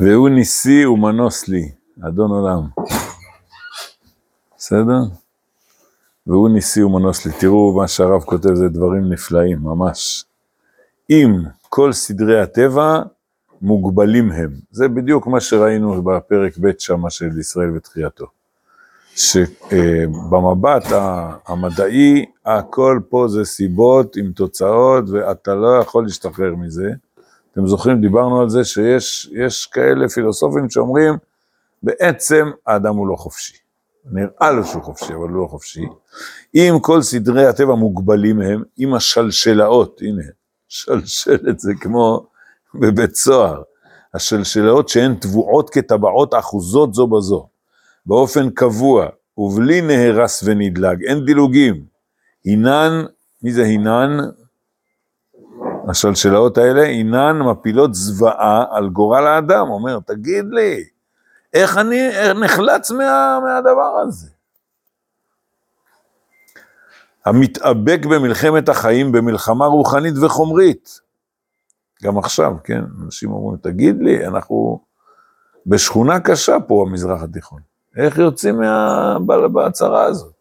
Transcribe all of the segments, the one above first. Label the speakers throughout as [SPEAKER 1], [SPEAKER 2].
[SPEAKER 1] והוא ניסי ומנוס לי, אדון עולם. בסדר? והוא ניסי ומנוס לי. תראו מה שהרב כותב, זה דברים נפלאים, ממש. אם כל סדרי הטבע מוגבלים הם. זה בדיוק מה שראינו בפרק ב' שמה של ישראל ותחייתו. שבמבט המדעי, הכל פה זה סיבות עם תוצאות, ואתה לא יכול להשתחרר מזה. אתם זוכרים, דיברנו על זה שיש כאלה פילוסופים שאומרים, בעצם האדם הוא לא חופשי. נראה לו שהוא חופשי, אבל הוא לא חופשי. אם כל סדרי הטבע מוגבלים הם, עם השלשלאות, הנה, שלשלת זה כמו בבית סוהר, השלשלאות שהן טבועות כטבעות אחוזות זו בזו, באופן קבוע ובלי נהרס ונדלג, אין דילוגים. הינן, מי זה הינן? השלשלאות האלה אינן מפילות זוועה על גורל האדם, אומר, תגיד לי, איך אני נחלץ מה, מהדבר הזה? המתאבק במלחמת החיים, במלחמה רוחנית וחומרית. גם עכשיו, כן, אנשים אומרים, תגיד לי, אנחנו בשכונה קשה פה במזרח התיכון, איך יוצאים מהצרה הזאת?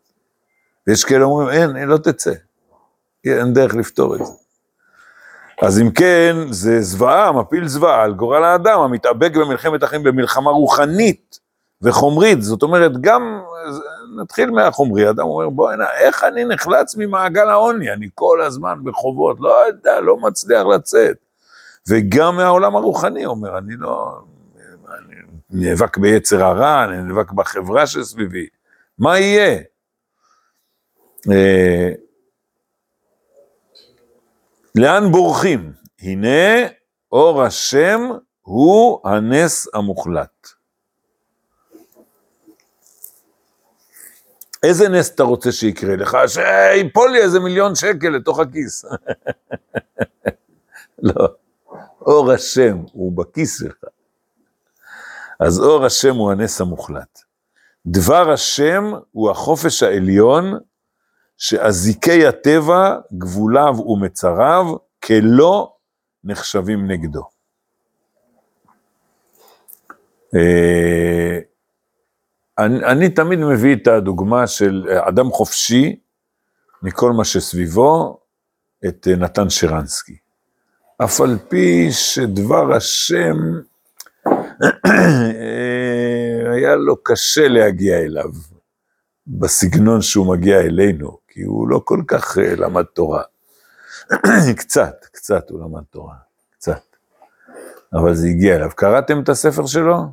[SPEAKER 1] ויש כאלה אומרים, אין, לא תצא, אין דרך לפתור את זה. אז אם כן, זה זוועה, מפיל זוועה על גורל האדם, המתאבק במלחמת החיים במלחמה רוחנית וחומרית, זאת אומרת, גם, נתחיל מהחומרי, אדם אומר, בוא הנה, איך אני נחלץ ממעגל העוני, אני כל הזמן בחובות, לא יודע, לא מצליח לצאת. וגם מהעולם הרוחני, אומר, אני לא, אני נאבק ביצר הרע, אני נאבק בחברה שסביבי, מה יהיה? לאן בורחים? הנה אור השם הוא הנס המוחלט. איזה נס אתה רוצה שיקרה לך? שיפול לי איזה מיליון שקל לתוך הכיס. לא, אור השם הוא בכיס שלך. אז אור השם הוא הנס המוחלט. דבר השם הוא החופש העליון שאזיקי הטבע, גבוליו ומצריו, כלא נחשבים נגדו. אה, אני, אני תמיד מביא את הדוגמה של אדם חופשי מכל מה שסביבו, את נתן שרנסקי. אף על פי שדבר השם אה, היה לו קשה להגיע אליו, בסגנון שהוא מגיע אלינו, כי הוא לא כל כך uh, למד תורה. קצת, קצת הוא למד תורה, קצת. אבל זה הגיע אליו. קראתם את הספר שלו?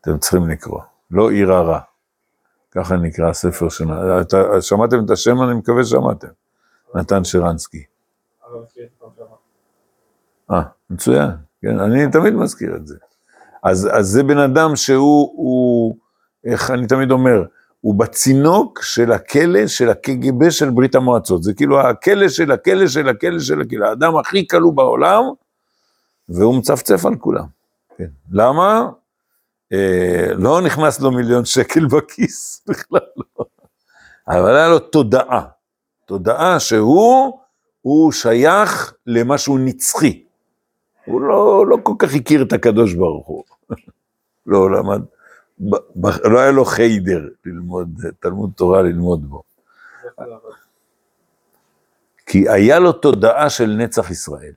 [SPEAKER 1] אתם צריכים לקרוא. לא עיר הרע. ככה נקרא הספר. אתה, שמעתם את השם? אני מקווה ששמעתם. נתן שרנסקי. אה, מצוין. כן, אני תמיד מזכיר את זה. אז, אז זה בן אדם שהוא, הוא, איך אני תמיד אומר, הוא בצינוק של הכלא של הקג"ב של ברית המועצות. זה כאילו הכלא של הכלא של הכלא של הכלא, האדם הכי כלוא בעולם, והוא מצפצף על כולם. כן. למה? אה, לא נכנס לו מיליון שקל בכיס, בכלל לא. אבל היה לו תודעה, תודעה שהוא, הוא שייך למשהו נצחי. הוא לא, לא כל כך הכיר את הקדוש ברוך הוא. לא למד. לא היה לו חיידר ללמוד, תלמוד תורה ללמוד בו. כי היה לו תודעה של נצח ישראל.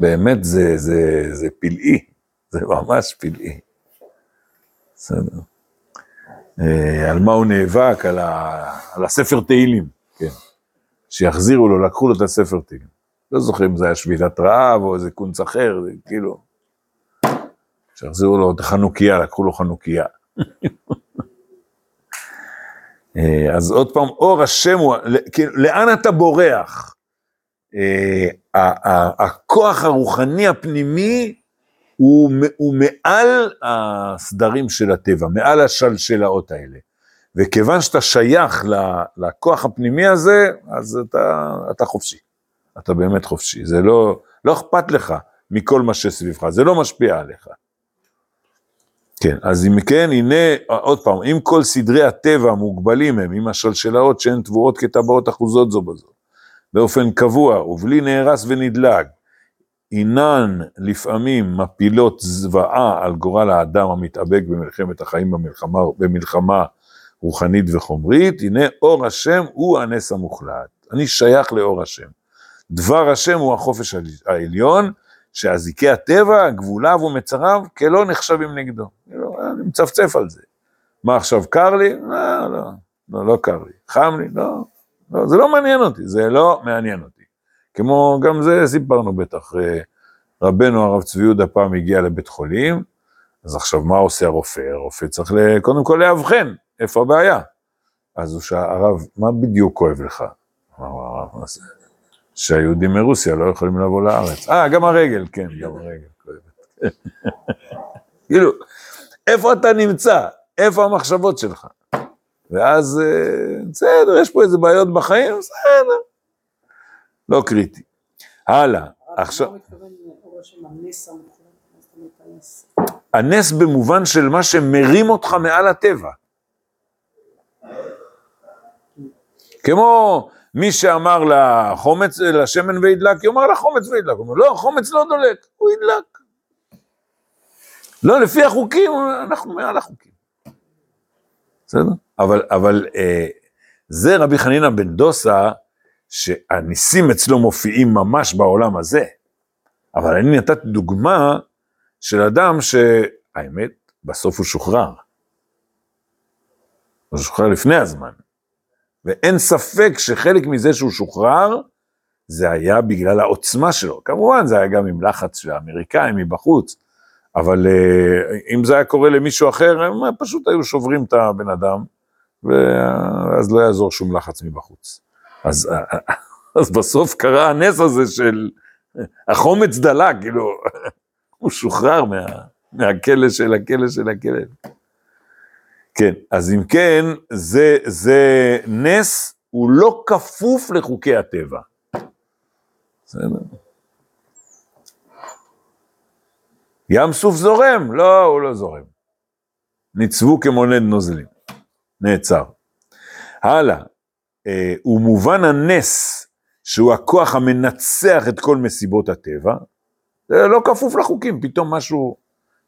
[SPEAKER 1] באמת זה, זה, זה פלאי, זה ממש פלאי. בסדר. אה, על מה הוא נאבק? על, ה, על הספר תהילים, כן. שיחזירו לו, לקחו לו את הספר תהילים. לא זוכר אם זה היה שביתת רעב או איזה קונץ אחר, זה כאילו... שיחזירו לו את החנוכיה, לקחו לו חנוכיה. אה, אז עוד פעם, אור השם הוא, כאילו, לאן אתה בורח? אה, הכוח הרוחני הפנימי הוא, הוא מעל הסדרים של הטבע, מעל השלשלאות האלה. וכיוון שאתה שייך לכוח הפנימי הזה, אז אתה, אתה חופשי. אתה באמת חופשי. זה לא, לא אכפת לך מכל מה שסביבך, זה לא משפיע עליך. כן, אז אם כן, הנה, עוד פעם, אם כל סדרי הטבע המוגבלים הם, עם השלשלאות שהן תבואות כטבעות אחוזות זו בזו, באופן קבוע ובלי נהרס ונדלג, אינן לפעמים מפילות זוועה על גורל האדם המתאבק במלחמת החיים במלחמה, במלחמה רוחנית וחומרית, הנה אור השם הוא הנס המוחלט. אני שייך לאור השם. דבר השם הוא החופש העליון, שאזיקי הטבע, גבוליו ומצריו, כלא נחשבים נגדו. אני מצפצף על זה. מה עכשיו, קר לי? לא, לא, לא, לא קר לי. חם לי? לא, לא, זה לא מעניין אותי, זה לא מעניין אותי. כמו, גם זה סיפרנו בטח, אה, רבנו הרב צבי יהודה פעם הגיע לבית חולים, אז עכשיו מה עושה הרופא? הרופא צריך קודם כל לאבחן איפה הבעיה. אז הוא שאל, הרב, מה בדיוק כואב לך? אמר הרב? שהיהודים מרוסיה לא יכולים לבוא לארץ. אה, גם הרגל, כן, גם הרגל כואבת. כאילו, איפה אתה נמצא? איפה המחשבות שלך? ואז, אה, בסדר, יש פה איזה בעיות בחיים, בסדר. לא קריטי. הלאה, עכשיו... הנס במובן של מה שמרים אותך מעל הטבע. כמו מי שאמר לחומץ, לשמן וידלק, יאמר לחומץ וידלק. הוא אומר, לא, החומץ לא דולק, הוא ידלק. לא, לפי החוקים, אנחנו מעל החוקים. בסדר? אבל, אבל אה, זה רבי חנינא בן דוסה, שהניסים אצלו מופיעים ממש בעולם הזה. אבל אני נתתי דוגמה של אדם שהאמת, בסוף הוא שוחרר. הוא שוחרר לפני הזמן. ואין ספק שחלק מזה שהוא שוחרר, זה היה בגלל העוצמה שלו. כמובן, זה היה גם עם לחץ של האמריקאים מבחוץ, אבל אה, אם זה היה קורה למישהו אחר, הם פשוט היו שוברים את הבן אדם, ואז לא יעזור שום לחץ מבחוץ. אז, אז בסוף קרה הנס הזה של החומץ דלק, כאילו, הוא שוחרר מה, מהכלא של הכלא של הכלא. כן, אז אם כן, זה, זה נס, הוא לא כפוף לחוקי הטבע. בסדר. ים סוף זורם? לא, הוא לא זורם. ניצבו כמונד נוזלים. נעצר. הלאה, אה, מובן הנס, שהוא הכוח המנצח את כל מסיבות הטבע, זה לא כפוף לחוקים, פתאום משהו,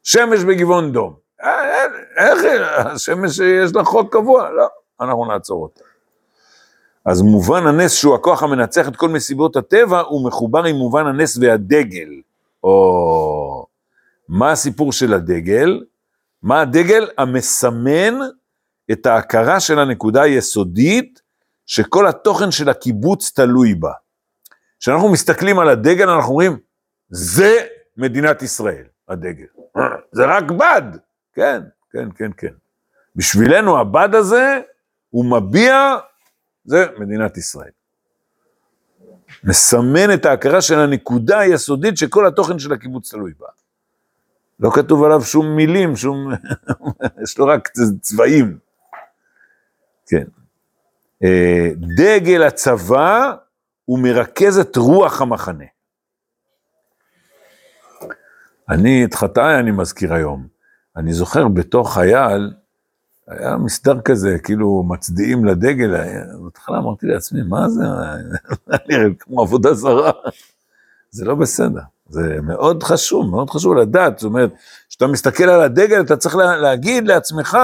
[SPEAKER 1] שמש בגבעון דום. אה, איך, השמש יש לה חוק קבוע? לא, אנחנו נעצור אותה. אז מובן הנס שהוא הכוח המנצח את כל מסיבות הטבע, הוא מחובר עם מובן הנס והדגל. או מה הסיפור של הדגל? מה הדגל? המסמן את ההכרה של הנקודה היסודית שכל התוכן של הקיבוץ תלוי בה. כשאנחנו מסתכלים על הדגל, אנחנו אומרים, זה מדינת ישראל, הדגל. זה רק בד. כן, כן, כן, כן. בשבילנו הבד הזה, הוא מביע, זה מדינת ישראל. מסמן את ההכרה של הנקודה היסודית שכל התוכן של הקיבוץ תלוי בה. לא כתוב עליו שום מילים, שום... יש לו רק צבעים. כן. אה, דגל הצבא הוא מרכז את רוח המחנה. אני, את חטאי אני מזכיר היום. אני זוכר בתור חייל, היה מסדר כזה, כאילו מצדיעים לדגל, בהתחלה אמרתי לעצמי, מה זה, כמו עבודה זרה. זה לא בסדר, זה מאוד חשוב, מאוד חשוב לדעת, זאת אומרת, כשאתה מסתכל על הדגל, אתה צריך להגיד לעצמך,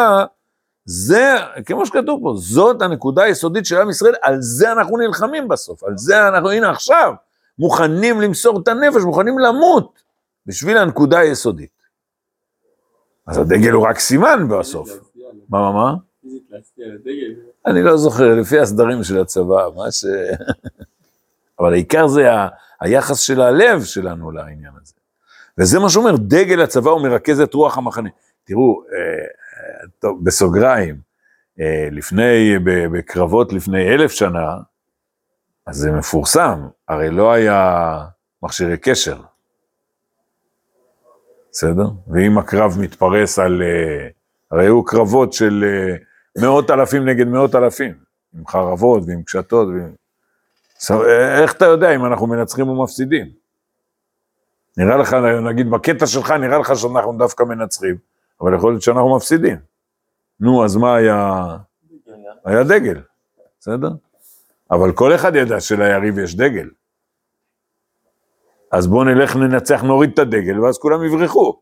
[SPEAKER 1] זה, כמו שכתוב פה, זאת הנקודה היסודית של עם ישראל, על זה אנחנו נלחמים בסוף, על זה אנחנו, הנה עכשיו, מוכנים למסור את הנפש, מוכנים למות, בשביל הנקודה היסודית. אז הדגל הוא רק סימן בסוף. מה, מה, מה? אני לא זוכר, לפי הסדרים של הצבא, מה ש... אבל העיקר זה היחס של הלב שלנו לעניין הזה. וזה מה שאומר, דגל הצבא הוא מרכז את רוח המחנה. תראו, אה, טוב, בסוגריים, אה, לפני, בקרבות לפני אלף שנה, אז זה מפורסם, הרי לא היה מכשירי קשר. בסדר? ואם הקרב מתפרס על... אה, הרי היו קרבות של אה, מאות אלפים נגד מאות אלפים, עם חרבות ועם קשתות. ועם... איך אתה יודע אם אנחנו מנצחים או מפסידים? נראה לך, נגיד בקטע שלך, נראה לך שאנחנו דווקא מנצחים, אבל יכול להיות שאנחנו מפסידים. נו, אז מה היה? היה דגל, בסדר? אבל כל אחד ידע שליריב יש דגל. אז בואו נלך ננצח, נוריד את הדגל, ואז כולם יברחו.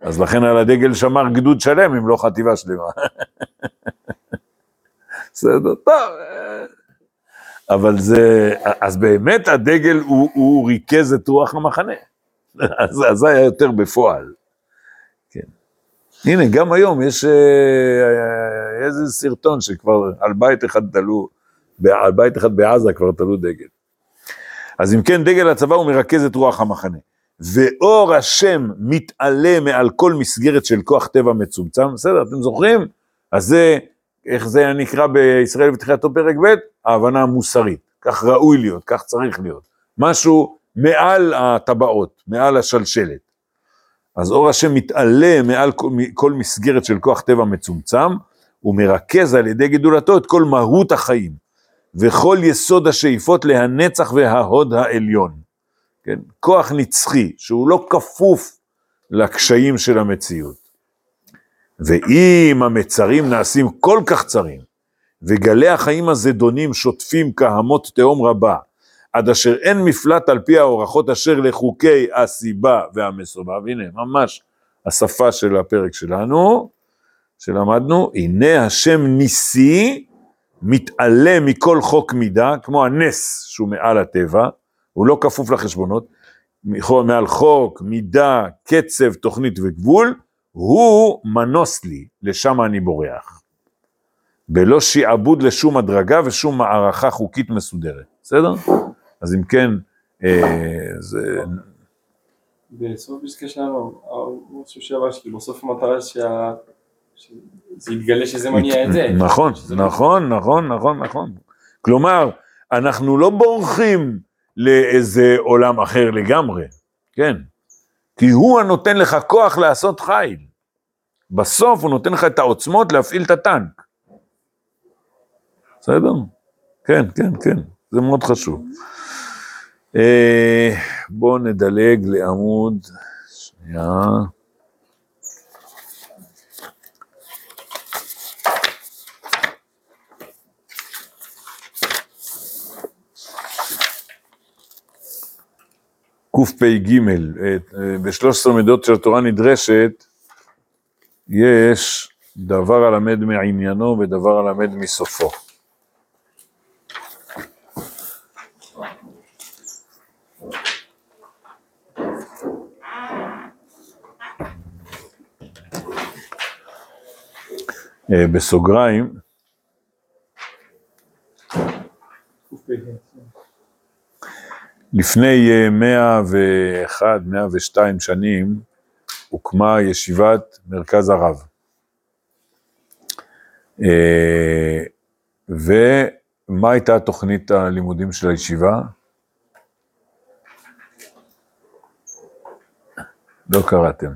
[SPEAKER 1] אז לכן על הדגל שמר גדוד שלם, אם לא חטיבה שלמה. בסדר, טוב. אבל זה, אז באמת הדגל הוא, הוא ריכז את רוח המחנה. אז זה היה יותר בפועל. כן. הנה, גם היום יש אה, איזה סרטון שכבר על בית אחד תלו, על בית אחד בעזה כבר תלו דגל. אז אם כן, דגל הצבא הוא מרכז את רוח המחנה. ואור השם מתעלה מעל כל מסגרת של כוח טבע מצומצם, בסדר, אתם זוכרים? אז זה, איך זה נקרא בישראל בתחילתו פרק ב'? ההבנה המוסרית. כך ראוי להיות, כך צריך להיות. משהו מעל הטבעות, מעל השלשלת. אז אור השם מתעלה מעל כל, כל מסגרת של כוח טבע מצומצם, הוא מרכז על ידי גידולתו את כל מהות החיים, וכל יסוד השאיפות להנצח וההוד העליון. כן? כוח נצחי, שהוא לא כפוף לקשיים של המציאות. ואם המצרים נעשים כל כך צרים, וגלי החיים הזדונים שוטפים כהמות תהום רבה, עד אשר אין מפלט על פי האורחות אשר לחוקי הסיבה והמסובב, הנה ממש השפה של הפרק שלנו, שלמדנו, הנה השם ניסי מתעלה מכל חוק מידה, כמו הנס שהוא מעל הטבע, הוא לא כפוף לחשבונות, מעל חוק, מידה, קצב, תוכנית וגבול, הוא מנוס לי, לשם אני בורח. בלא שעבוד לשום הדרגה ושום מערכה חוקית מסודרת, בסדר? אז אם כן, אה, זה...
[SPEAKER 2] בסוף פסקה שלנו, חושב שהבא שלי, בסוף המטרה שה... שזה יתגלה שזה מניע את זה.
[SPEAKER 1] נכון, נכון, נכון, נכון, נכון. כלומר, אנחנו לא בורחים לאיזה עולם אחר לגמרי, כן? כי הוא הנותן לך כוח לעשות חיל. בסוף הוא נותן לך את העוצמות להפעיל את הטנק. בסדר? כן, כן, כן, זה מאוד חשוב. אה, בואו נדלג לעמוד, שנייה. קפ"ג, אה, ב-13 מידות של התורה נדרשת, יש דבר הלמד מעניינו ודבר הלמד מסופו. אה, בסוגריים, לפני 101, אה, 102 שנים, הוקמה ישיבת מרכז הרב. אה, ומה הייתה תוכנית הלימודים של הישיבה? לא קראתם.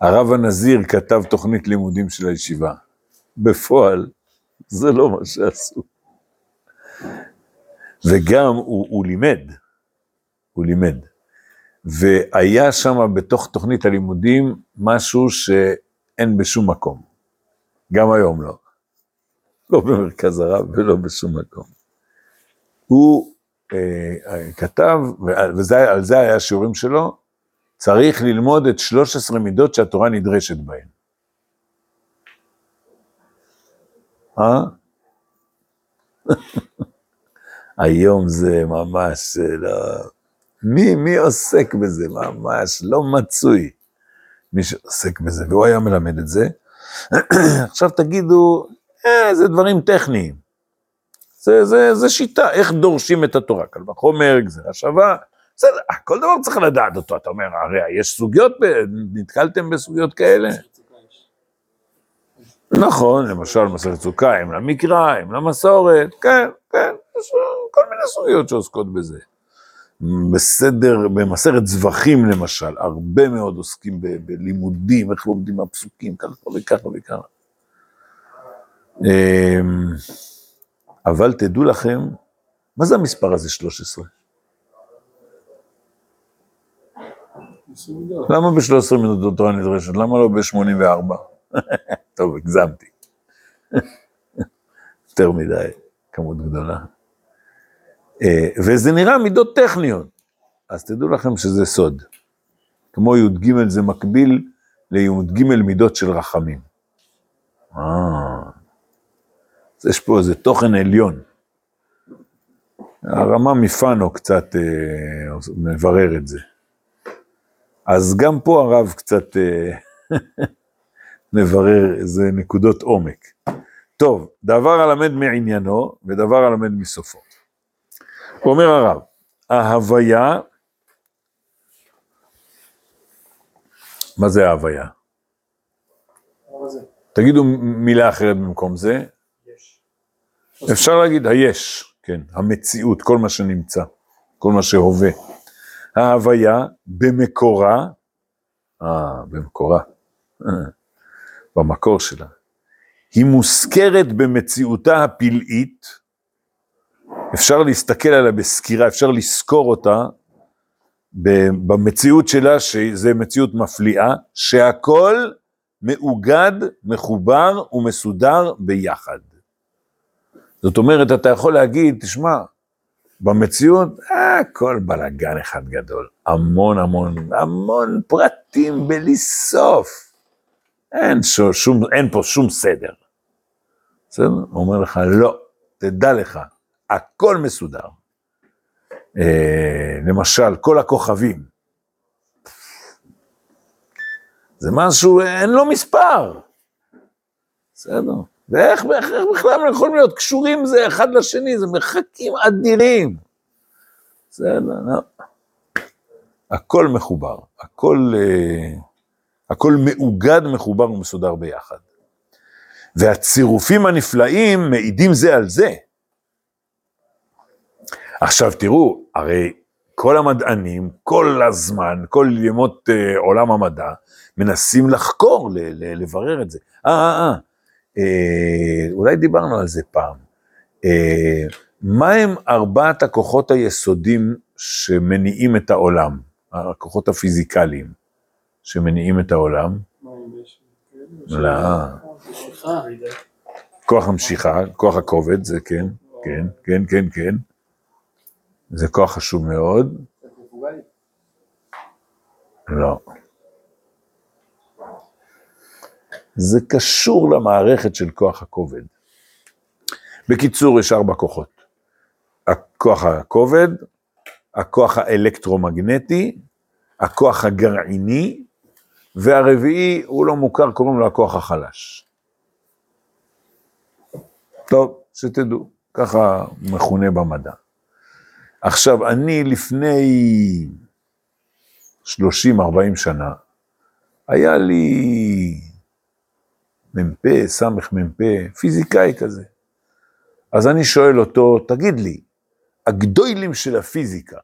[SPEAKER 1] הרב הנזיר כתב תוכנית לימודים של הישיבה. בפועל, זה לא מה שעשו. וגם הוא, הוא לימד, הוא לימד. והיה שם בתוך תוכנית הלימודים משהו שאין בשום מקום. גם היום לא. לא במרכז הרב ולא בשום מקום. הוא אה, אה כתב, ועל זה היה השיעורים שלו, צריך ללמוד את 13 מידות שהתורה נדרשת בהן. אה? היום זה ממש לא... מי, מי עוסק בזה? ממש לא מצוי. מי שעוסק בזה, והוא היה מלמד את זה. עכשיו תגידו, אה, זה דברים טכניים. זה, זה, זה שיטה, איך דורשים את התורה. קל וחומר, גזירה שווה, בסדר, כל דבר צריך לדעת אותו, אתה אומר, הרי יש סוגיות, נתקלתם בסוגיות כאלה? נכון, למשל מסכת סוכה, אם למקרא, אם למסורת, כן, כן, יש כל מיני סוגיות שעוסקות בזה. בסדר, במסכת זבחים למשל, הרבה מאוד עוסקים ב- בלימודים, איך לומדים מהפסוקים, ככה וככה וככה. אמ, אבל תדעו לכם, מה זה המספר הזה 13? למה ב-13 מידות תורה נדרשת? למה לא ב-84? טוב, הגזמתי. יותר מדי, כמות גדולה. אה, וזה נראה מידות טכניות, אז תדעו לכם שזה סוד. כמו י"ג זה מקביל לי"ג מידות של רחמים. אה, אז יש פה איזה תוכן עליון. הרמה מפאנו קצת אה, מברר את זה. אז גם פה הרב קצת אה, מברר איזה נקודות עומק. טוב, דבר הלמד מעניינו ודבר הלמד מסופו. אומר הרב, ההוויה, מה זה ההוויה? תגידו מילה אחרת במקום זה. אפשר להגיד היש, כן, המציאות, כל מה שנמצא, כל מה שהווה. ההוויה במקורה, אה, במקורה, במקור שלה, היא מוזכרת במציאותה הפלאית, אפשר להסתכל עליה בסקירה, אפשר לזכור אותה במציאות שלה, שזה מציאות מפליאה, שהכל מאוגד, מחובר ומסודר ביחד. זאת אומרת, אתה יכול להגיד, תשמע, במציאות, הכל בלאגן אחד גדול, המון המון, המון פרטים בלי סוף. אין, שום, אין פה שום סדר. בסדר? הוא אומר לך, לא, תדע לך, הכל מסודר. אה, למשל, כל הכוכבים. זה משהו, אין לו מספר. בסדר? ואיך איך, איך בכלל הם יכולים להיות קשורים זה אחד לשני, זה מרחקים אדירים. בסדר, לא. הכל מחובר, הכל, אה, הכל מאוגד, מחובר ומסודר ביחד. והצירופים הנפלאים מעידים זה על זה. עכשיו תראו, הרי כל המדענים, כל הזמן, כל ימות אה, עולם המדע, מנסים לחקור, ל- ל- לברר את זה. אה, אה, אה, אה, אולי דיברנו על זה פעם. אה, מה הם ארבעת הכוחות היסודים שמניעים את העולם? הכוחות הפיזיקליים שמניעים את העולם? לא. כוח המשיכה, כוח הכובד, זה כן, כן, כן, כן, כן. זה כוח חשוב מאוד. לא. זה קשור למערכת של כוח הכובד. בקיצור, יש ארבע כוחות. הכוח הכובד, הכוח האלקטרומגנטי, הכוח הגרעיני, והרביעי, הוא לא מוכר, קוראים לו הכוח החלש. טוב, שתדעו, ככה מכונה במדע. עכשיו, אני לפני 30-40 שנה, היה לי מ"פ, סמ"פ, פיזיקאי כזה. אז אני שואל אותו, תגיד לי, הגדוילים של הפיזיקה,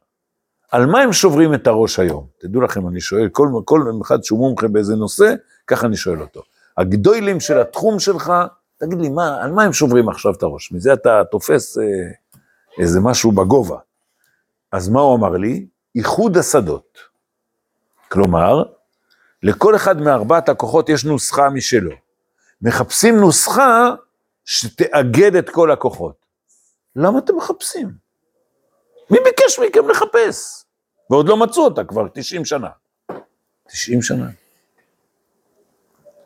[SPEAKER 1] על מה הם שוברים את הראש היום? תדעו לכם, אני שואל, כל, כל אחד שהוא מומחה באיזה נושא, ככה אני שואל אותו. הגדוילים של התחום שלך, תגיד לי, מה, על מה הם שוברים עכשיו את הראש? מזה אתה תופס אה, איזה משהו בגובה. אז מה הוא אמר לי? איחוד השדות. כלומר, לכל אחד מארבעת הכוחות יש נוסחה משלו. מחפשים נוסחה שתאגד את כל הכוחות. למה אתם מחפשים? מי ביקש מכם לחפש? ועוד לא מצאו אותה כבר 90 שנה. 90 שנה.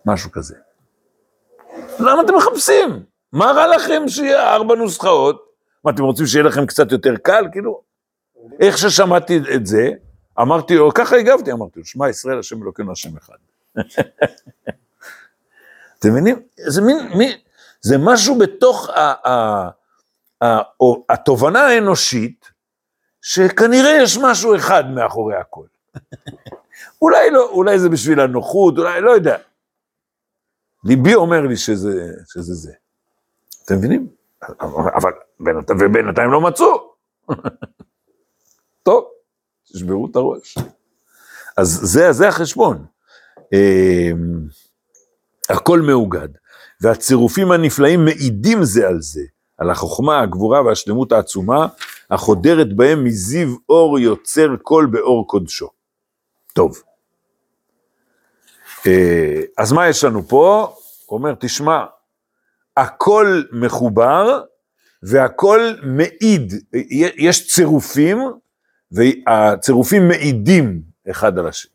[SPEAKER 1] משהו כזה. למה אתם מחפשים? מה רע לכם שיהיה ארבע נוסחאות? מה, אתם רוצים שיהיה לכם קצת יותר קל? כאילו, איך ששמעתי את זה, אמרתי לו, ככה הגבתי, אמרתי לו, שמע ישראל השם אלוקינו השם אחד. אתם מבינים? זה מין, מין, זה משהו בתוך ה, ה, ה, או, התובנה האנושית, שכנראה יש משהו אחד מאחורי הכל. אולי לא, אולי זה בשביל הנוחות, אולי, לא יודע. ליבי אומר לי שזה, שזה זה. אתם מבינים? אבל בינתיים, ובינתיים לא מצאו. טוב, תשברו את הראש. אז זה, זה החשבון. אמ, הכל מאוגד, והצירופים הנפלאים מעידים זה על זה, על החוכמה, הגבורה והשלמות העצומה, החודרת בהם מזיו אור יוצר כל באור קודשו. טוב. אה, אז מה יש לנו פה? הוא אומר, תשמע, הכל מחובר והכל מעיד, יש צירופים והצירופים מעידים אחד על השני.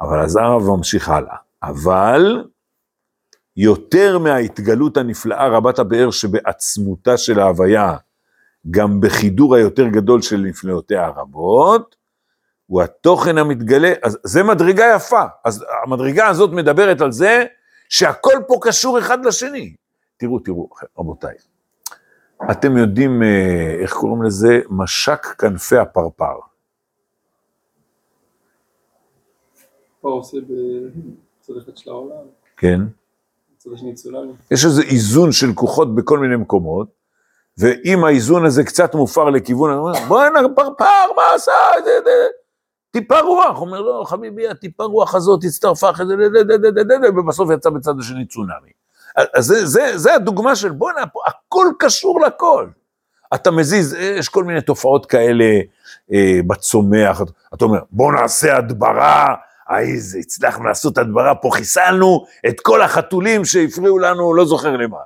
[SPEAKER 1] אבל אז הרב ממשיך הלאה. אבל יותר מההתגלות הנפלאה רבת הבאר שבעצמותה של ההוויה, גם בחידור היותר גדול של נפלאותיה הרבות, הוא התוכן המתגלה, אז זה מדרגה יפה, אז המדרגה הזאת מדברת על זה שהכל פה קשור אחד לשני. תראו, תראו, רבותיי, אתם יודעים אה, איך קוראים לזה? משק כנפי הפרפר.
[SPEAKER 2] פה עושה בצד אחד של העולם,
[SPEAKER 1] כן? יש איזה איזון של כוחות בכל מיני מקומות, ואם האיזון הזה קצת מופר לכיוון, אני אומר, בוא'נה, פרפר, מה עשה? זה, זה, טיפה רוח. הוא אומר, לא, חביבי, הטיפה רוח הזאת הצטרפה אחרי זה, ובסוף יצא בצד השני צונאמי. אז זה, זה, זה הדוגמה של בוא'נה, הכל קשור לכל. אתה מזיז, יש כל מיני תופעות כאלה אה, בצומח, אתה אומר, בוא נעשה הדברה, איזה, הצלחנו לעשות הדברה, פה חיסלנו את כל החתולים שהפריעו לנו, לא זוכר למה.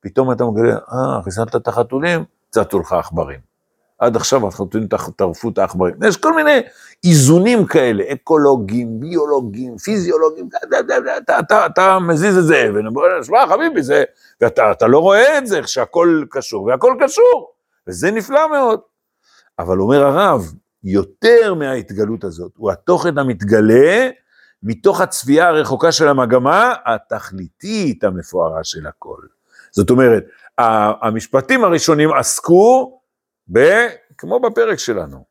[SPEAKER 1] פתאום אתה מגלה, אה, חיסלת את החתולים, צצו לך עכברים. עד עכשיו החתולים טרפו את העכברים. יש כל מיני איזונים כאלה, אקולוגיים, ביולוגיים, פיזיולוגיים, אתה, אתה, אתה, אתה, אתה מזיז את זה, ונשמע חביבי, זה, ואתה אתה לא רואה את זה, איך שהכל קשור, והכל קשור, וזה נפלא מאוד. אבל אומר הרב, יותר מההתגלות הזאת, הוא התוכן המתגלה מתוך הצביעה הרחוקה של המגמה התכליתית המפוארה של הכל. זאת אומרת, המשפטים הראשונים עסקו ב... כמו בפרק שלנו,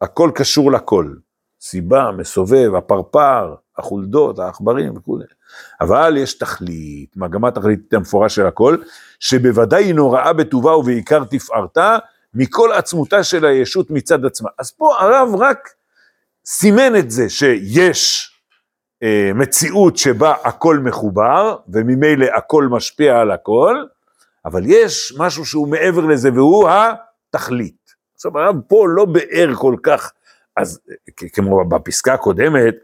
[SPEAKER 1] הכל קשור לכל. סיבה, מסובב, הפרפר, החולדות, העכברים וכולי. אבל יש תכלית, מגמה תכליתית המפורש של הכל, שבוודאי היא נוראה בטובה ובעיקר תפארתה, מכל עצמותה של הישות מצד עצמה. אז פה הרב רק סימן את זה שיש אה, מציאות שבה הכל מחובר, וממילא הכל משפיע על הכל, אבל יש משהו שהוא מעבר לזה, והוא התכלית. עכשיו הרב פה לא באר כל כך, אז כמו בפסקה הקודמת,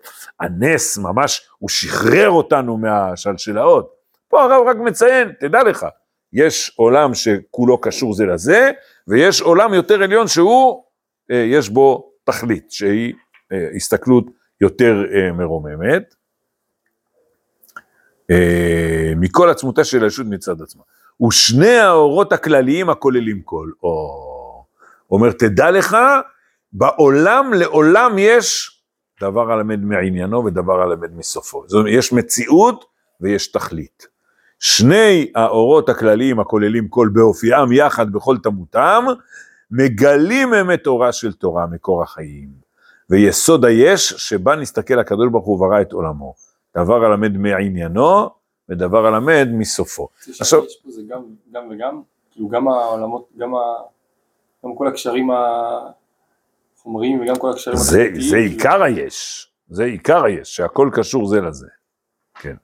[SPEAKER 1] הנס ממש, הוא שחרר אותנו מהשלשלאות. פה הרב רק מציין, תדע לך, יש עולם שכולו קשור זה לזה, ויש עולם יותר עליון שהוא, אה, יש בו תכלית, שהיא אה, הסתכלות יותר אה, מרוממת, מכל עצמותה של הישות מצד עצמה. ושני האורות הכלליים הכוללים כל, או, אומר, תדע לך, בעולם לעולם יש דבר הלמד מעניינו ודבר הלמד מסופו. זאת אומרת, יש מציאות ויש תכלית. שני האורות הכלליים הכוללים כל באופיים יחד בכל תמותם, מגלים אמת אורה של תורה, מקור החיים. ויסוד היש, שבה נסתכל הקדוש ברוך הוא ברא את עולמו. דבר הלמד מעניינו, ודבר הלמד מסופו.
[SPEAKER 2] עכשיו... יש פה זה גם, גם וגם, כאילו גם העולמות, גם, ה, גם כל הקשרים החומריים וגם כל הקשרים...
[SPEAKER 1] זה, זה עיקר היש, זה עיקר היש, שהכל קשור זה לזה, כן.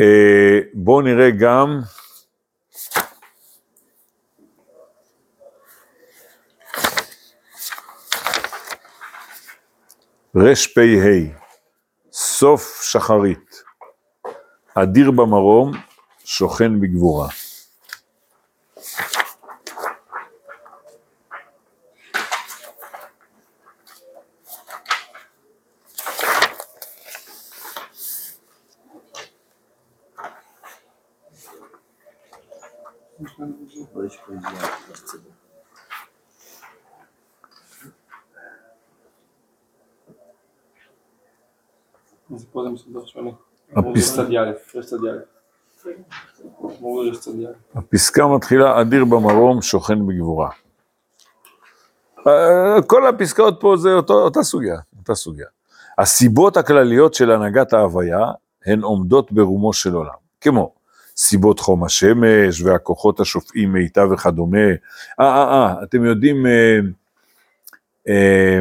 [SPEAKER 1] אה, בואו נראה גם רפ"ה, סוף שחרית, אדיר במרום, שוכן בגבורה.
[SPEAKER 2] אז פה זה מסודר שונה. א'.
[SPEAKER 1] הפסקה מתחילה, אדיר במרום, שוכן בגבורה. אה, כל הפסקאות פה זה אותו, אותה סוגיה, אותה סוגיה. הסיבות הכלליות של הנהגת ההוויה הן עומדות ברומו של עולם, כמו סיבות חום השמש והכוחות השופעים מאיתה וכדומה. אה, אה, אה, אתם יודעים, אה, אה,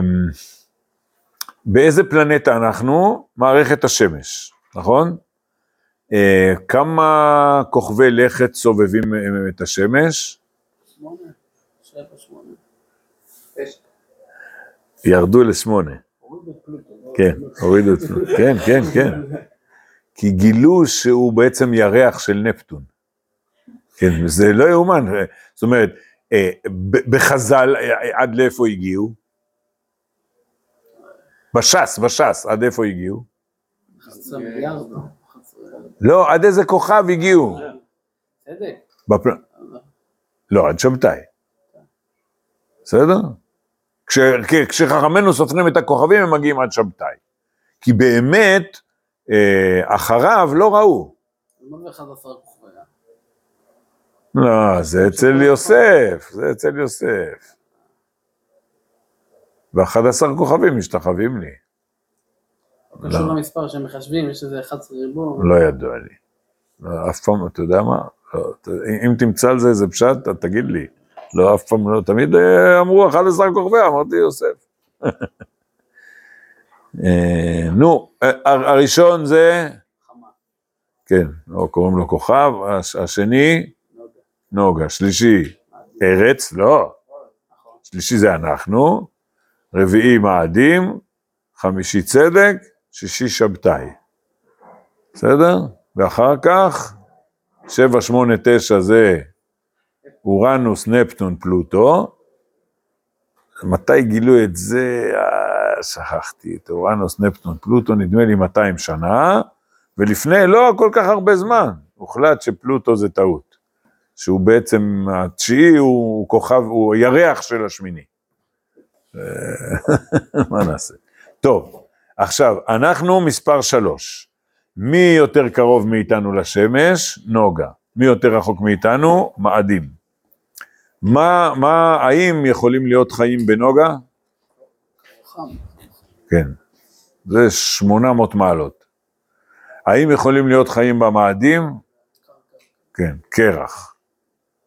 [SPEAKER 1] באיזה פלנטה אנחנו? מערכת השמש, נכון? אה, כמה כוכבי לכת סובבים אה, את השמש? שמונה, שבע, שמונה. ירדו לשמונה. כן, הורידו את פלוטו, כן, כן, כן. כי גילו שהוא בעצם ירח של נפטון. כן, זה לא יאומן. זאת אומרת, אה, בחז"ל, אה, עד לאיפה הגיעו? בש"ס, בש"ס, עד איפה הגיעו?
[SPEAKER 3] 11 מיליארד.
[SPEAKER 1] לא, עד איזה כוכב הגיעו? בפל... לא, עד שבתאי. בסדר? כש... כ- כשחכמינו סופרים את הכוכבים, הם מגיעים עד שבתאי. כי באמת, אה, אחריו לא ראו.
[SPEAKER 3] מה זה 11 כוכבי?
[SPEAKER 1] לא, זה אצל יוסף, זה אצל יוסף. ואחד עשר כוכבים משתחווים לי.
[SPEAKER 3] קשור למספר שהם מחשבים, יש איזה 11 ריבוע.
[SPEAKER 1] לא ידוע לי. לא, אף פעם, אתה יודע מה? לא, אם תמצא על זה איזה פשט, תגיד לי. לא, אף פעם לא, תמיד אה, אמרו 11 כוכבי, אמרתי יוסף. אה, נו, אה, הר- הראשון זה. כן, לא קוראים לו כוכב, הש- השני,
[SPEAKER 3] לא.
[SPEAKER 1] נוגה, שלישי, ארץ, לא,
[SPEAKER 3] נכון.
[SPEAKER 1] שלישי זה אנחנו, רביעי מאדים, חמישי צדק, שישי שבתאי. בסדר? ואחר כך, שבע, שמונה, תשע זה אורנוס, נפטון, פלוטו. מתי גילו את זה? אה, שכחתי. את אורנוס, נפטון, פלוטו, נדמה לי 200 שנה, ולפני לא כל כך הרבה זמן, הוחלט שפלוטו זה טעות. שהוא בעצם, התשיעי הוא כוכב, הוא ירח של השמיני. אה, מה נעשה? טוב, עכשיו, אנחנו מספר שלוש. מי יותר קרוב מאיתנו לשמש? נוגה. מי יותר רחוק מאיתנו? מאדים. מה, מה, האם יכולים להיות חיים בנוגה? כן. זה 800 מעלות. האם יכולים להיות חיים במאדים? כן, קרח.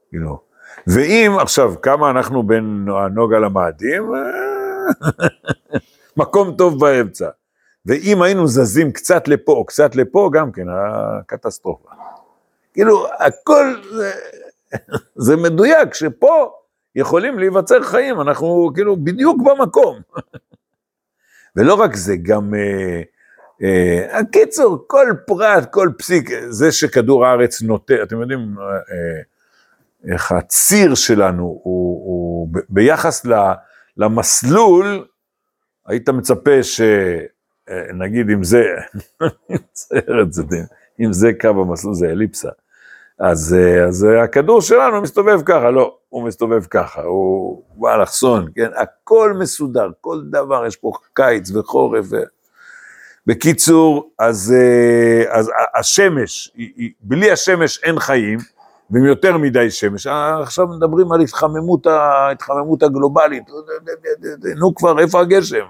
[SPEAKER 1] כאילו. ואם, עכשיו, כמה אנחנו בין הנוגה למאדים? אה, מקום טוב באמצע. ואם היינו זזים קצת לפה או קצת לפה, גם כן, הקטסטרופה. כאילו, הכל זה, זה מדויק, שפה יכולים להיווצר חיים, אנחנו כאילו בדיוק במקום. ולא רק זה, גם, אה, אה, הקיצור, כל פרט, כל פסיק, זה שכדור הארץ נוטה, אתם יודעים אה, איך הציר שלנו הוא, הוא ביחס למסלול, היית מצפה ש... אה, אם זה, אם זה קו המסלול זה אליפסה, אז, אה, אז אה, הכדור שלנו מסתובב ככה, לא, הוא מסתובב ככה, הוא באלכסון, כן, הכל מסודר, כל דבר, יש פה קיץ וחורף. בקיצור, אז, אז השמש, בלי השמש אין חיים, ועם יותר מדי שמש. אה, עכשיו מדברים על התחממות, ההתחממות הגלובלית, נו כבר, איפה הגשם?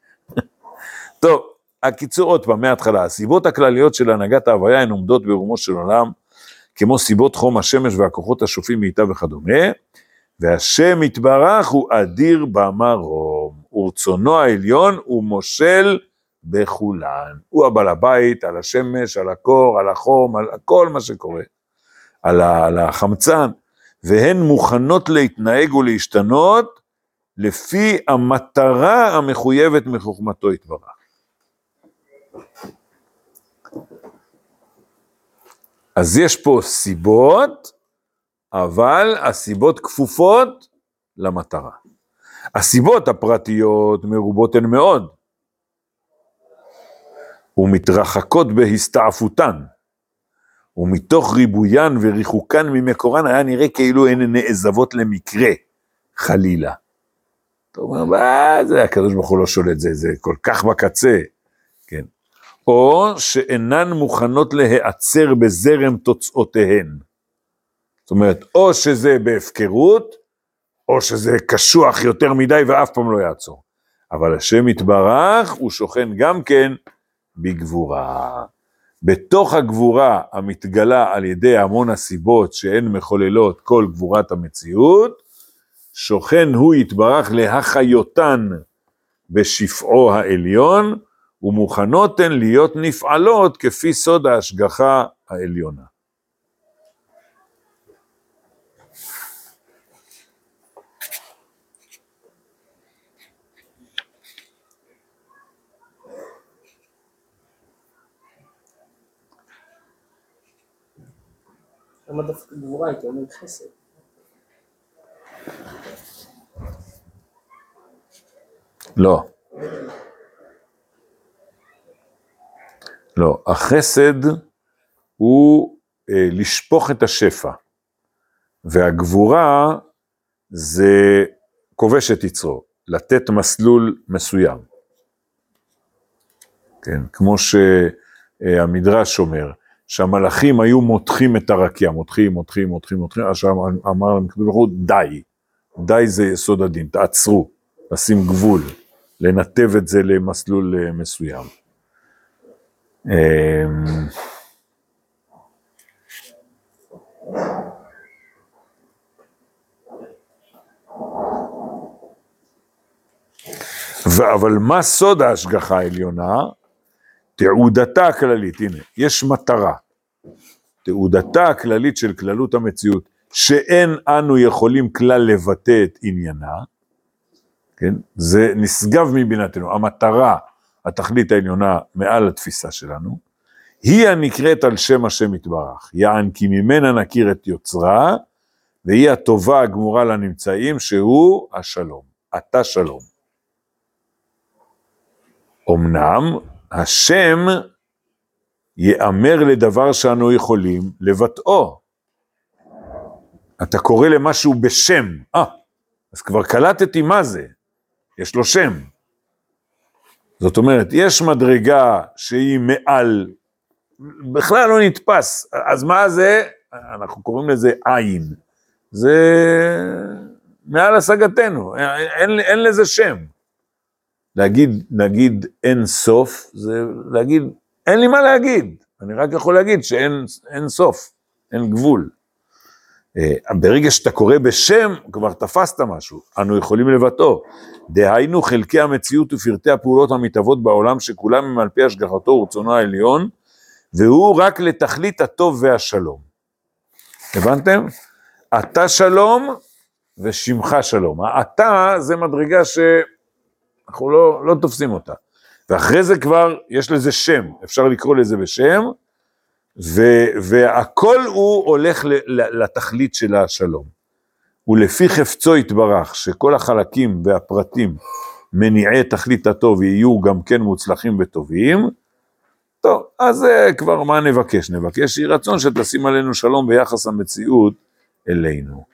[SPEAKER 1] טוב, הקיצור עוד פעם, מההתחלה, הסיבות הכלליות של הנהגת ההוויה הן עומדות ברומו של עולם, כמו סיבות חום השמש והכוחות השופעים מאיתה וכדומה, והשם יתברך הוא אדיר במרום, ורצונו העליון הוא מושל בכולן. הוא הבעל הבית, על השמש, על הקור, על החום, על כל מה שקורה, על, החמצן, והן מוכנות להתנהג ולהשתנות לפי המטרה המחויבת מחוכמתו יתברך. אז יש פה סיבות, אבל הסיבות כפופות למטרה. הסיבות הפרטיות מרובות הן מאוד, ומתרחקות בהסתעפותן, ומתוך ריבוין וריחוקן ממקורן היה נראה כאילו הן נעזבות למקרה, חלילה. אתה אומר, מה זה, הקדוש ברוך הוא לא שולט, זה, זה כל כך בקצה, כן. או שאינן מוכנות להיעצר בזרם תוצאותיהן. זאת אומרת, או שזה בהפקרות, או שזה קשוח יותר מדי ואף פעם לא יעצור. אבל השם יתברך, הוא שוכן גם כן בגבורה. בתוך הגבורה המתגלה על ידי המון הסיבות שהן מחוללות כל גבורת המציאות, שוכן הוא יתברך להחיותן בשפעו העליון, ומוכנות הן להיות נפעלות כפי סוד ההשגחה העליונה.
[SPEAKER 3] למה דווקא גבורה הייתי אומר חסד?
[SPEAKER 1] לא. לא, החסד הוא אה, לשפוך את השפע, והגבורה זה כובש את יצרו, לתת מסלול מסוים. כן, כמו שהמדרש אומר, שהמלאכים היו מותחים את הרקיע, מותחים, מותחים, מותחים, מותחים, עכשיו אמר להם הקדוש ברוך הוא, די, די זה יסוד הדין, תעצרו, לשים גבול, לנתב את זה למסלול אה, מסוים. אמ, אבל מה סוד ההשגחה העליונה? תעודתה הכללית, הנה, יש מטרה. תעודתה הכללית של כללות המציאות, שאין אנו יכולים כלל לבטא את עניינה, כן? זה נשגב מבינתנו, המטרה, התכלית העליונה מעל התפיסה שלנו, היא הנקראת על שם השם יתברך, יען כי ממנה נכיר את יוצרה, והיא הטובה הגמורה לנמצאים, שהוא השלום, אתה שלום. אמנם השם יאמר לדבר שאנו יכולים לבטאו. אתה קורא למשהו בשם, אה, אז כבר קלטתי מה זה, יש לו שם. זאת אומרת, יש מדרגה שהיא מעל, בכלל לא נתפס, אז מה זה? אנחנו קוראים לזה עין. זה מעל השגתנו, אין, אין, לזה שם. להגיד, נגיד אין סוף, זה להגיד, אין לי מה להגיד, אני רק יכול להגיד שאין אין סוף, אין גבול. אה, ברגע שאתה קורא בשם, כבר תפסת משהו, אנו יכולים לבטאו. דהיינו חלקי המציאות ופרטי הפעולות המתהוות בעולם, שכולם הם על פי השגחתו ורצונו העליון, והוא רק לתכלית הטוב והשלום. הבנתם? אתה שלום ושמך שלום. האתה זה מדרגה שאנחנו לא, לא תופסים אותה. ואחרי זה כבר יש לזה שם, אפשר לקרוא לזה בשם, ו, והכל הוא הולך לתכלית של השלום. ולפי חפצו יתברך, שכל החלקים והפרטים מניעי תכלית הטוב יהיו גם כן מוצלחים וטובים, טוב, אז uh, כבר מה נבקש? נבקש יהי רצון שתשים עלינו שלום ביחס המציאות אלינו.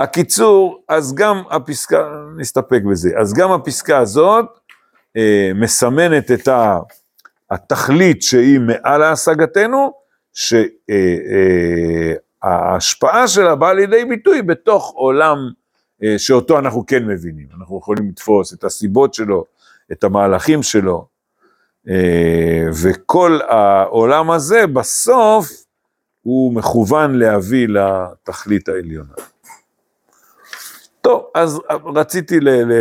[SPEAKER 1] הקיצור, אז גם הפסקה, נסתפק בזה, אז גם הפסקה הזאת אה, מסמנת את התכלית שהיא מעל להשגתנו, שההשפעה אה, שלה באה לידי ביטוי בתוך עולם אה, שאותו אנחנו כן מבינים. אנחנו יכולים לתפוס את הסיבות שלו, את המהלכים שלו, אה, וכל העולם הזה בסוף הוא מכוון להביא לתכלית העליונה. טוב, אז רציתי ל... ל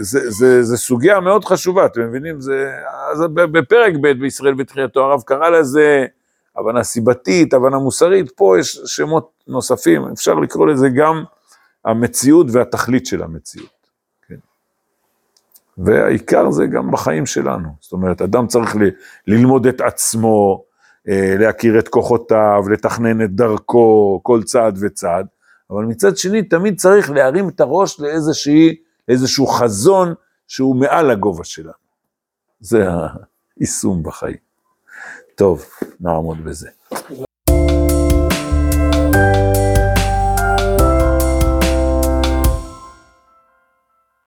[SPEAKER 1] זה, זה, זה סוגיה מאוד חשובה, אתם מבינים? זה, אז בפרק ב' בישראל בתחילתו הרב קרא לזה הבנה סיבתית, הבנה מוסרית, פה יש שמות נוספים, אפשר לקרוא לזה גם המציאות והתכלית של המציאות. כן. והעיקר זה גם בחיים שלנו, זאת אומרת, אדם צריך ל, ללמוד את עצמו, אה, להכיר את כוחותיו, לתכנן את דרכו, כל צעד וצעד, אבל מצד שני תמיד צריך להרים את הראש לאיזושהי, לאיזשהו חזון שהוא מעל הגובה שלנו. זה היישום בחיים. טוב, נעמוד בזה.